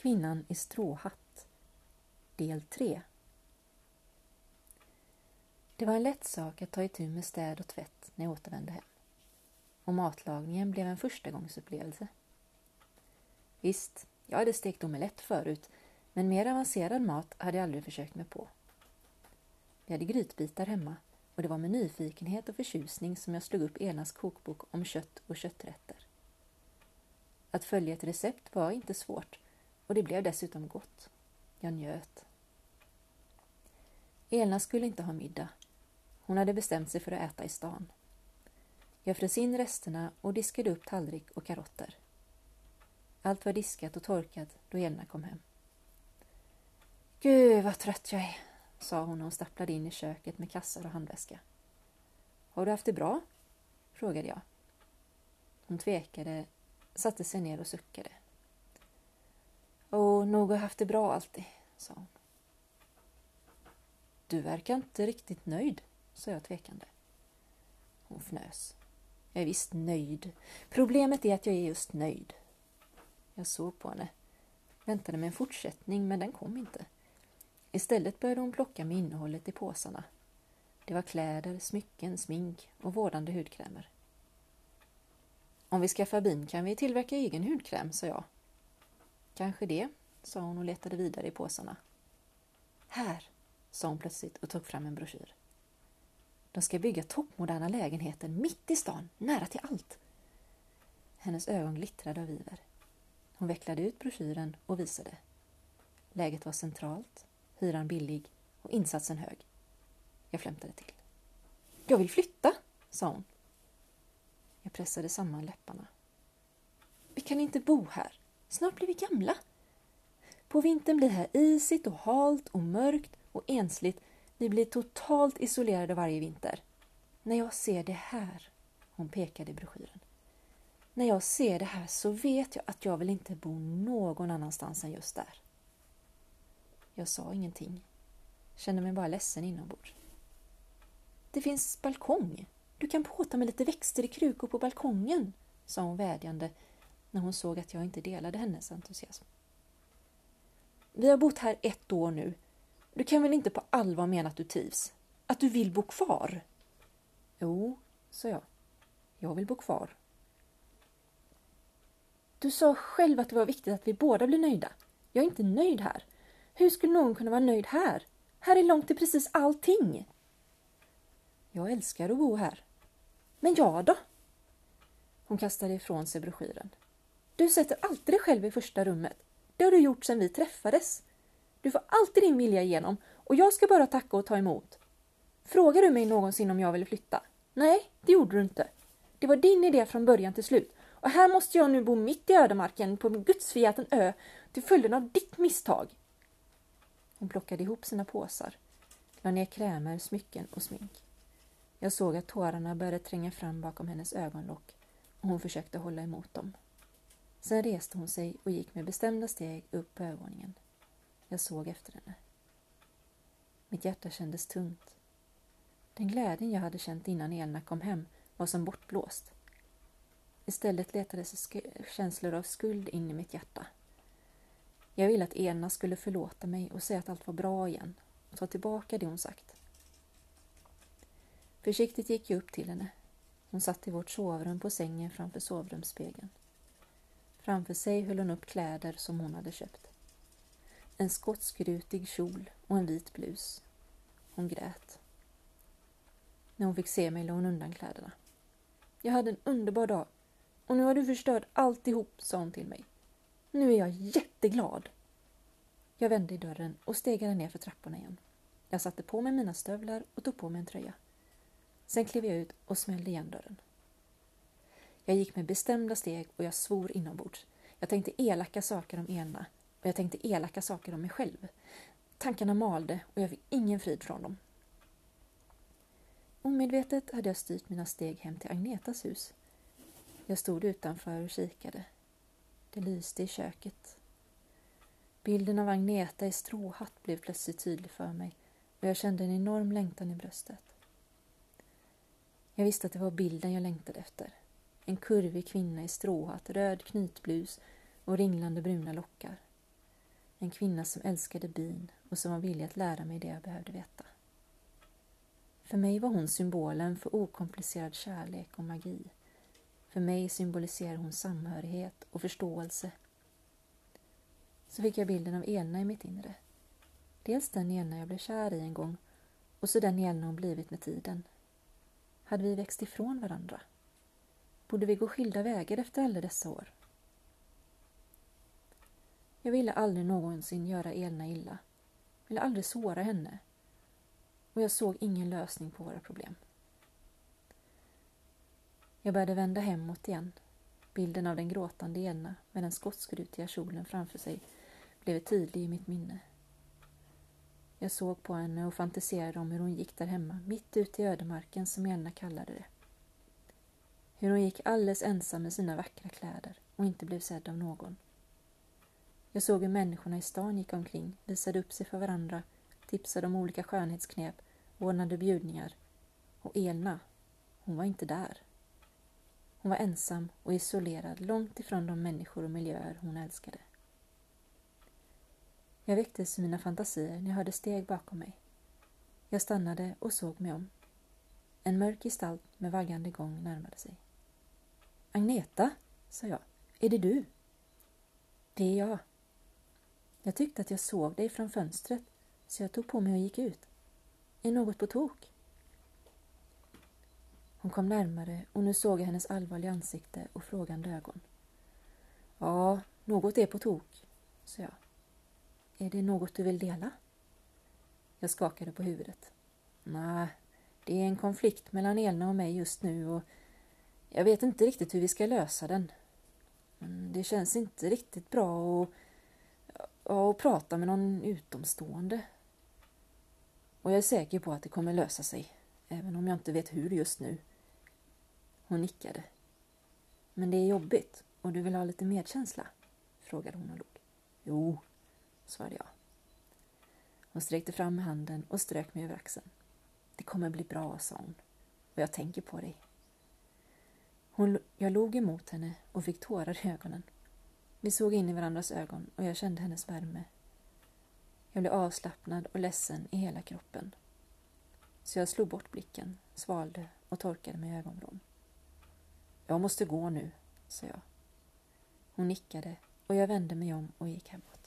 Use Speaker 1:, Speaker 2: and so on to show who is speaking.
Speaker 1: Kvinnan i stråhatt Del 3 Det var en lätt sak att ta itu med städ och tvätt när jag återvände hem. Och matlagningen blev en förstagångsupplevelse. Visst, jag hade stekt omelett förut, men mer avancerad mat hade jag aldrig försökt mig på. Vi hade grytbitar hemma och det var med nyfikenhet och förtjusning som jag slog upp Enas kokbok om kött och kötträtter. Att följa ett recept var inte svårt och det blev dessutom gott. Jag njöt. Elna skulle inte ha middag. Hon hade bestämt sig för att äta i stan. Jag frös in resterna och diskade upp tallrik och karotter. Allt var diskat och torkat då Elna kom hem. Gud vad trött jag är, sa hon när hon stapplade in i köket med kassar och handväska. Har du haft det bra? frågade jag. Hon tvekade, satte sig ner och suckade. Och nog har jag haft det bra alltid, sa hon. Du verkar inte riktigt nöjd, sa jag tvekande. Hon fnös. Jag är visst nöjd. Problemet är att jag är just nöjd. Jag såg på henne. Väntade mig en fortsättning, men den kom inte. Istället började hon plocka med innehållet i påsarna. Det var kläder, smycken, smink och vårdande hudkrämer. Om vi skaffar bin kan vi tillverka egen hudkräm, sa jag. Kanske det, sa hon och letade vidare i påsarna. Här, sa hon plötsligt och tog fram en broschyr. De ska bygga toppmoderna lägenheter mitt i stan, nära till allt. Hennes ögon glittrade av iver. Hon vecklade ut broschyren och visade. Läget var centralt, hyran billig och insatsen hög. Jag flämtade till. Jag vill flytta, sa hon. Jag pressade samman läpparna. Vi kan inte bo här. Snart blir vi gamla. På vintern blir här isigt och halt och mörkt och ensligt. Vi blir totalt isolerade varje vinter. När jag ser det här, hon pekade i broschyren. När jag ser det här så vet jag att jag vill inte bo någon annanstans än just där. Jag sa ingenting. Kände mig bara ledsen inombords. Det finns balkong. Du kan påta med lite växter i krukor på balkongen, sa hon vädjande när hon såg att jag inte delade hennes entusiasm. Vi har bott här ett år nu. Du kan väl inte på allvar mena att du trivs? Att du vill bo kvar? Jo, sa jag. Jag vill bo kvar. Du sa själv att det var viktigt att vi båda blir nöjda. Jag är inte nöjd här. Hur skulle någon kunna vara nöjd här? Här är långt till precis allting. Jag älskar att bo här. Men jag då? Hon kastade ifrån sig broschyren. Du sätter alltid dig själv i första rummet. Det har du gjort sedan vi träffades. Du får alltid din vilja igenom och jag ska bara tacka och ta emot. Frågar du mig någonsin om jag vill flytta? Nej, det gjorde du inte. Det var din idé från början till slut. Och här måste jag nu bo mitt i ödemarken på en gudsförgäten ö till följden av ditt misstag. Hon plockade ihop sina påsar, la ner krämer, smycken och smink. Jag såg att tårarna började tränga fram bakom hennes ögonlock och hon försökte hålla emot dem. Sen reste hon sig och gick med bestämda steg upp på övervåningen. Jag såg efter henne. Mitt hjärta kändes tungt. Den glädjen jag hade känt innan Elna kom hem var som bortblåst. Istället letade sig känslor av skuld in i mitt hjärta. Jag ville att Elna skulle förlåta mig och säga att allt var bra igen och ta tillbaka det hon sagt. Försiktigt gick jag upp till henne. Hon satt i vårt sovrum på sängen framför sovrumsspegeln. Framför sig höll hon upp kläder som hon hade köpt. En skotskrutig kjol och en vit blus. Hon grät. När hon fick se mig la hon undan kläderna. Jag hade en underbar dag och nu har du förstört alltihop, sa hon till mig. Nu är jag jätteglad. Jag vände i dörren och stegade ner för trapporna igen. Jag satte på mig mina stövlar och tog på mig en tröja. Sen klev jag ut och smällde igen dörren. Jag gick med bestämda steg och jag svor inombords. Jag tänkte elaka saker om Elna och jag tänkte elaka saker om mig själv. Tankarna malde och jag fick ingen frid från dem. Omedvetet hade jag styrt mina steg hem till Agnetas hus. Jag stod utanför och kikade. Det lyste i köket. Bilden av Agneta i stråhatt blev plötsligt tydlig för mig och jag kände en enorm längtan i bröstet. Jag visste att det var bilden jag längtade efter. En kurvig kvinna i stråhatt, röd knytblus och ringlande bruna lockar. En kvinna som älskade bin och som var villig att lära mig det jag behövde veta. För mig var hon symbolen för okomplicerad kärlek och magi. För mig symboliserar hon samhörighet och förståelse. Så fick jag bilden av Elna i mitt inre. Dels den Elna jag blev kär i en gång och så den Elna hon blivit med tiden. Hade vi växt ifrån varandra? Borde vi gå skilda vägar efter alla dessa år? Jag ville aldrig någonsin göra Elna illa. Ville aldrig såra henne. Och jag såg ingen lösning på våra problem. Jag började vända hemåt igen. Bilden av den gråtande Elna med den skotskrutiga kjolen framför sig blev tydlig i mitt minne. Jag såg på henne och fantiserade om hur hon gick där hemma, mitt ute i ödemarken som Elna kallade det. Hur hon gick alldeles ensam med sina vackra kläder och inte blev sedd av någon. Jag såg hur människorna i stan gick omkring, visade upp sig för varandra, tipsade om olika skönhetsknep, ordnade bjudningar. Och Elna, hon var inte där. Hon var ensam och isolerad, långt ifrån de människor och miljöer hon älskade. Jag väcktes i mina fantasier när jag hörde steg bakom mig. Jag stannade och såg mig om. En mörk gestalt med vaggande gång närmade sig. Agneta, sa jag. Är det du? Det är jag. Jag tyckte att jag såg dig från fönstret, så jag tog på mig och gick ut. Är något på tok? Hon kom närmare och nu såg jag hennes allvarliga ansikte och frågande ögon. Ja, något är på tok, sa jag. Är det något du vill dela? Jag skakade på huvudet. Nej, det är en konflikt mellan Elna och mig just nu och jag vet inte riktigt hur vi ska lösa den. Men det känns inte riktigt bra att, att prata med någon utomstående. Och jag är säker på att det kommer lösa sig, även om jag inte vet hur just nu. Hon nickade. Men det är jobbigt och du vill ha lite medkänsla? frågade hon och log. Jo, svarade jag. Hon sträckte fram handen och strök mig över axeln. Det kommer bli bra, sa hon. Och jag tänker på dig. Hon, jag log emot henne och fick tårar i ögonen. Vi såg in i varandras ögon och jag kände hennes värme. Jag blev avslappnad och ledsen i hela kroppen. Så jag slog bort blicken, svalde och torkade mig i ögonvrån. Jag måste gå nu, sa jag. Hon nickade och jag vände mig om och gick hemåt.